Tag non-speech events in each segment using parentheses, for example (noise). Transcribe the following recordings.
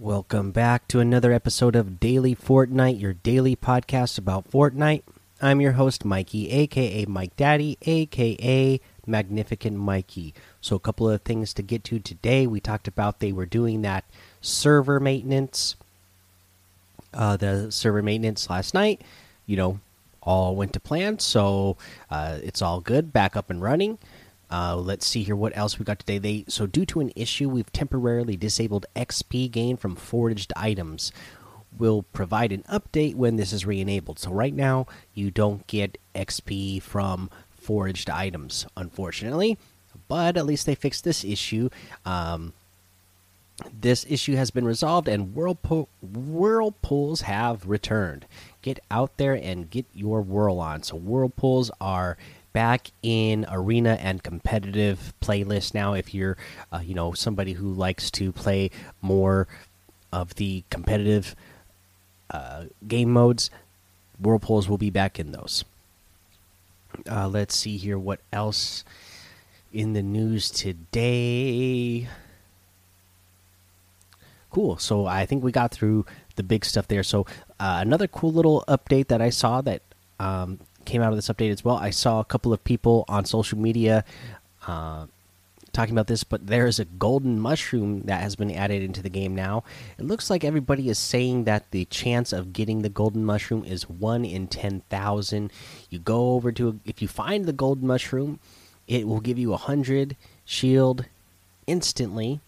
Welcome back to another episode of Daily Fortnite, your daily podcast about Fortnite. I'm your host, Mikey, aka Mike Daddy, aka Magnificent Mikey. So, a couple of things to get to today. We talked about they were doing that server maintenance, uh, the server maintenance last night. You know, all went to plan, so uh, it's all good, back up and running. Uh, let's see here what else we got today. They so due to an issue, we've temporarily disabled XP gain from foraged items. We'll provide an update when this is re-enabled. So right now, you don't get XP from foraged items, unfortunately. But at least they fixed this issue. Um, this issue has been resolved, and whirlpool whirlpools have returned. Get out there and get your whirl on. So whirlpools are back in arena and competitive playlist now. If you're uh, you know somebody who likes to play more of the competitive uh, game modes whirlpools will be back in those. Uh, let's see here what else in the news today. Cool. So i think we got through the big stuff there. So uh, another cool little update that i saw that um, came out of this update as well. I saw a couple of people on social media uh, talking about this, but there is a golden mushroom that has been added into the game now. It looks like everybody is saying that the chance of getting the golden mushroom is one in ten thousand. You go over to a, if you find the golden mushroom, it will give you a hundred shield instantly.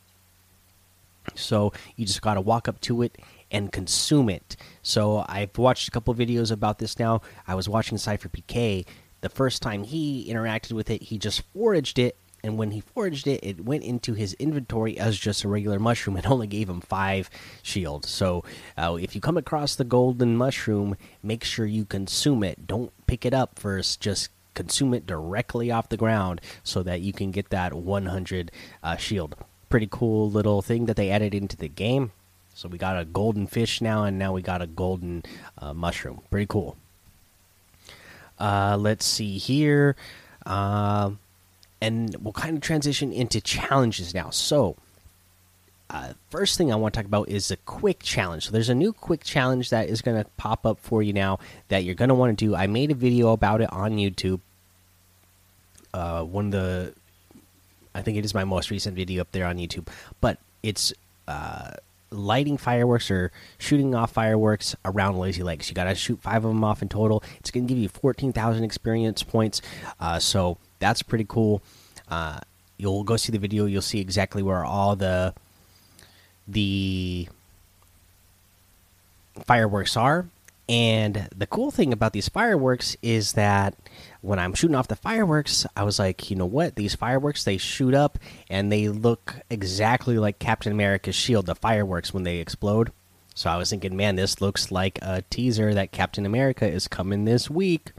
So you just got to walk up to it and consume it. So I've watched a couple videos about this now. I was watching Cypher PK. The first time he interacted with it, he just foraged it, and when he foraged it, it went into his inventory as just a regular mushroom. It (laughs) only gave him five shield. So uh, if you come across the golden mushroom, make sure you consume it. Don't pick it up first. Just consume it directly off the ground so that you can get that 100 uh, shield. Pretty cool little thing that they added into the game. So we got a golden fish now, and now we got a golden uh, mushroom. Pretty cool. Uh, let's see here. Uh, and we'll kind of transition into challenges now. So, uh, first thing I want to talk about is a quick challenge. So, there's a new quick challenge that is going to pop up for you now that you're going to want to do. I made a video about it on YouTube. Uh, one of the, I think it is my most recent video up there on YouTube, but it's uh, lighting fireworks or shooting off fireworks around Lazy Lakes. You got to shoot five of them off in total. It's going to give you 14,000 experience points. Uh, so that's pretty cool. Uh, you'll go see the video. You'll see exactly where all the the fireworks are. And the cool thing about these fireworks is that when I'm shooting off the fireworks, I was like, you know what? These fireworks they shoot up and they look exactly like Captain America's shield, the fireworks when they explode. So I was thinking, man, this looks like a teaser that Captain America is coming this week.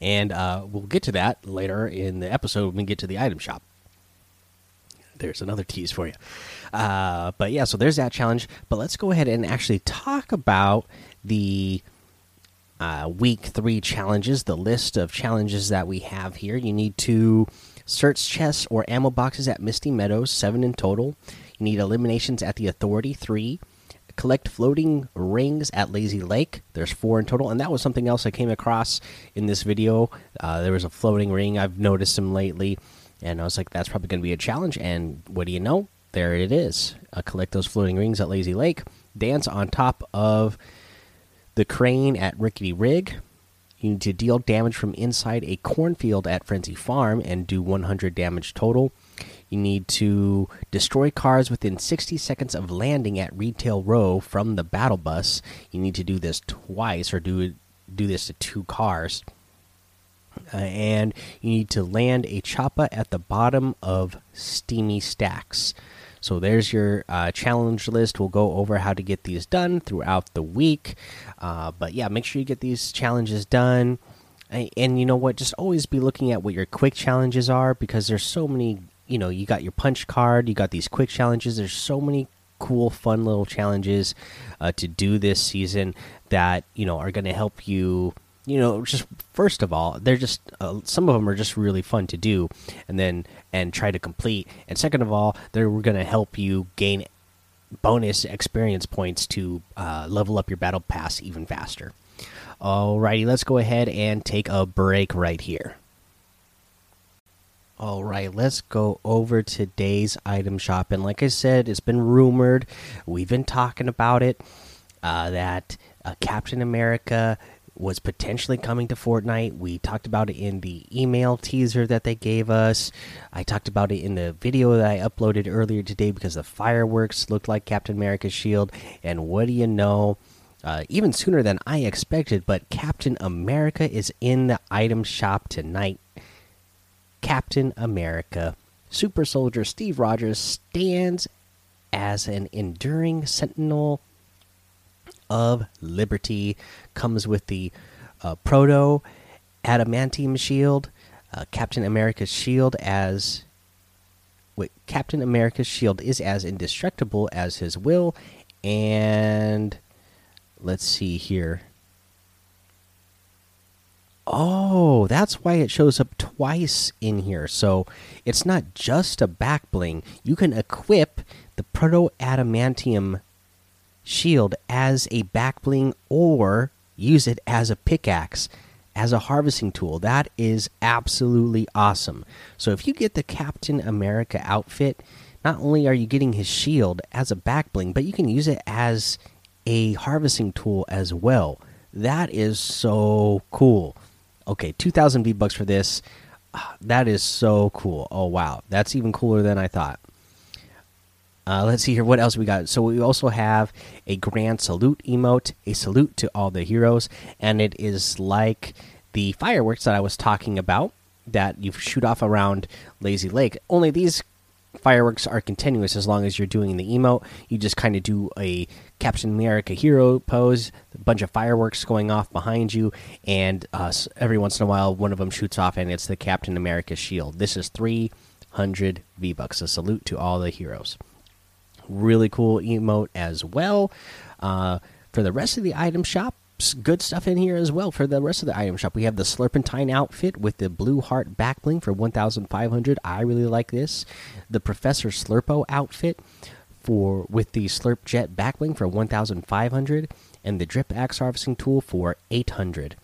And uh, we'll get to that later in the episode when we get to the item shop. There's another tease for you. Uh, but yeah, so there's that challenge. But let's go ahead and actually talk about the uh, week three challenges, the list of challenges that we have here. You need to search chests or ammo boxes at Misty Meadows, seven in total. You need eliminations at the Authority, three. Collect floating rings at Lazy Lake. There's four in total, and that was something else I came across in this video. Uh, there was a floating ring. I've noticed them lately, and I was like, that's probably going to be a challenge. And what do you know? There it is. Uh, collect those floating rings at Lazy Lake. Dance on top of the crane at Rickety Rig. You need to deal damage from inside a cornfield at Frenzy Farm and do 100 damage total. You need to destroy cars within 60 seconds of landing at Retail Row from the battle bus. You need to do this twice or do do this to two cars. Uh, and you need to land a choppa at the bottom of Steamy Stacks. So there's your uh, challenge list. We'll go over how to get these done throughout the week. Uh, but yeah, make sure you get these challenges done. And, and, you know what? Just always be looking at what your quick challenges are because there's so many. You know, you got your punch card, you got these quick challenges. There's so many cool, fun little challenges uh, to do this season that you know are going to help you you know just first of all they're just uh, some of them are just really fun to do and then and try to complete and second of all they're going to help you gain bonus experience points to uh, level up your battle pass even faster. Alrighty, let's go ahead and take a break right here. All right, let's go over today's item shop. And like I said, it's been rumored, we've been talking about it, uh, that uh, Captain America was potentially coming to Fortnite. We talked about it in the email teaser that they gave us. I talked about it in the video that I uploaded earlier today because the fireworks looked like Captain America's shield. And what do you know? Uh, even sooner than I expected, but Captain America is in the item shop tonight. Captain America, Super Soldier Steve Rogers stands as an enduring sentinel of liberty. Comes with the uh, proto adamantium shield, uh, Captain America's shield as wait, Captain America's shield is as indestructible as his will, and let's see here. Oh, that's why it shows up twice in here. So it's not just a back bling. You can equip the proto adamantium shield as a back bling or use it as a pickaxe as a harvesting tool. That is absolutely awesome. So if you get the Captain America outfit, not only are you getting his shield as a back bling, but you can use it as a harvesting tool as well. That is so cool. Okay, 2000 V bucks for this. Ah, that is so cool. Oh wow, that's even cooler than I thought. Uh, let's see here. What else we got? So we also have a grand salute emote, a salute to all the heroes, and it is like the fireworks that I was talking about that you shoot off around Lazy Lake. Only these fireworks are continuous as long as you're doing the emote. You just kind of do a Captain America hero pose, a bunch of fireworks going off behind you, and uh, every once in a while one of them shoots off, and it's the Captain America shield. This is 300 V bucks. A salute to all the heroes really cool emote as well. Uh, for the rest of the item shop, good stuff in here as well. For the rest of the item shop, we have the Slurpentine outfit with the blue heart backbling for 1,500. I really like this. The Professor Slurpo outfit for with the Slurp Jet backbling for 1,500, and the Drip Axe harvesting tool for 800.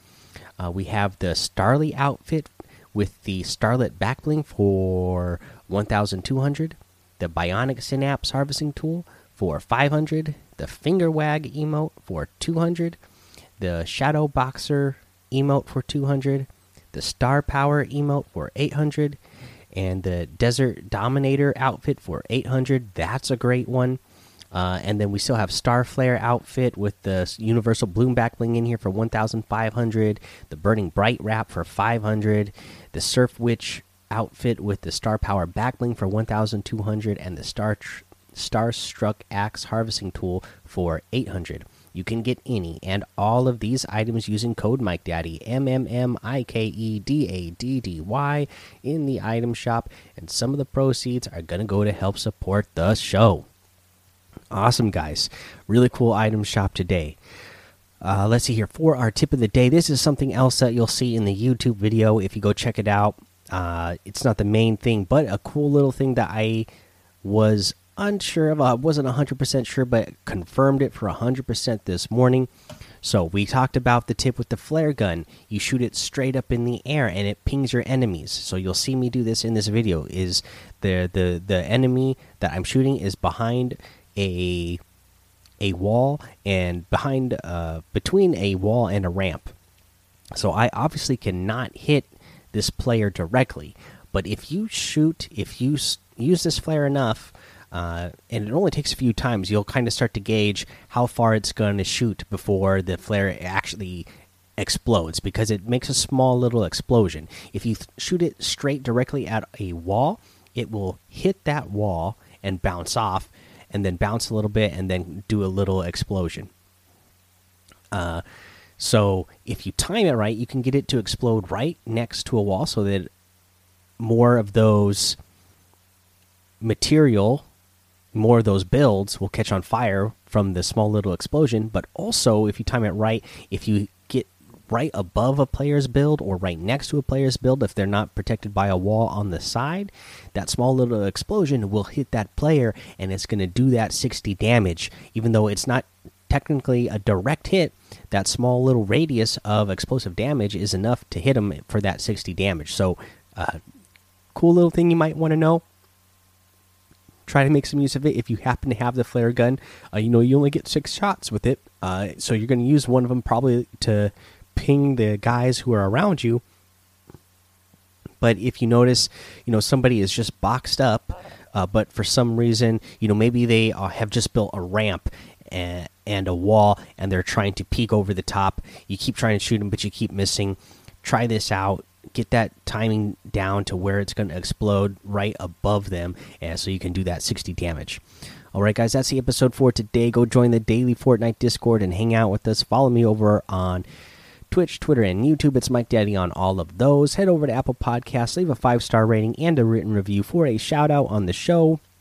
Uh, we have the Starlie outfit with the Starlit backbling for 1,200 the Bionic Synapse Harvesting Tool for 500, the Finger Wag emote for 200, the Shadow Boxer emote for 200, the Star Power emote for 800, and the Desert Dominator outfit for 800. That's a great one. Uh, and then we still have Star Flare outfit with the Universal Bloom backbling in here for 1,500. The Burning Bright wrap for 500. The Surf Witch outfit with the Star Power backbling for 1,200 and the Star Star Struck Axe harvesting tool for 800. You can get any and all of these items using code Mike Daddy M M M I K E D A D D Y in the item shop, and some of the proceeds are gonna go to help support the show. Awesome, guys! Really cool item shop today. Uh, let's see here for our tip of the day. This is something else that you'll see in the YouTube video if you go check it out. Uh, it's not the main thing, but a cool little thing that I was unsure of. I wasn't 100% sure, but confirmed it for 100% this morning. So we talked about the tip with the flare gun. You shoot it straight up in the air and it pings your enemies. So you'll see me do this in this video. Is the the the enemy that I'm shooting is behind a a wall and behind uh between a wall and a ramp. So I obviously cannot hit this player directly. But if you shoot, if you use this flare enough, uh, and it only takes a few times, you'll kind of start to gauge how far it's going to shoot before the flare actually explodes because it makes a small little explosion. If you shoot it straight directly at a wall, it will hit that wall and bounce off, and then bounce a little bit, and then do a little explosion. Uh, so if you time it right, you can get it to explode right next to a wall so that more of those material, more of those builds will catch on fire from the small little explosion. But also, if you time it right, if you get right above a player's build or right next to a player's build if they're not protected by a wall on the side that small little explosion will hit that player and it's going to do that 60 damage even though it's not technically a direct hit that small little radius of explosive damage is enough to hit them for that 60 damage. So uh, cool little thing you might want to know. Try to make some use of it. If you happen to have the flare gun uh, you know you only get six shots with it uh, so you're going to use one of them probably to ping the guys who are around you. But if you notice you know somebody is just boxed up uh, but for some reason you know maybe they uh, have just built a ramp and, and a wall and they're trying to peek over the top. You keep trying to shoot them but you keep missing. Try this out. Get that timing down to where it's going to explode right above them and so you can do that 60 damage. All right guys that's the episode for today. Go join the daily fortnite discord and hang out with us. Follow me over on twitch twitter and youtube. It's mike daddy on all of those. Head over to apple podcasts leave a five star rating and a written review for a shout out on the show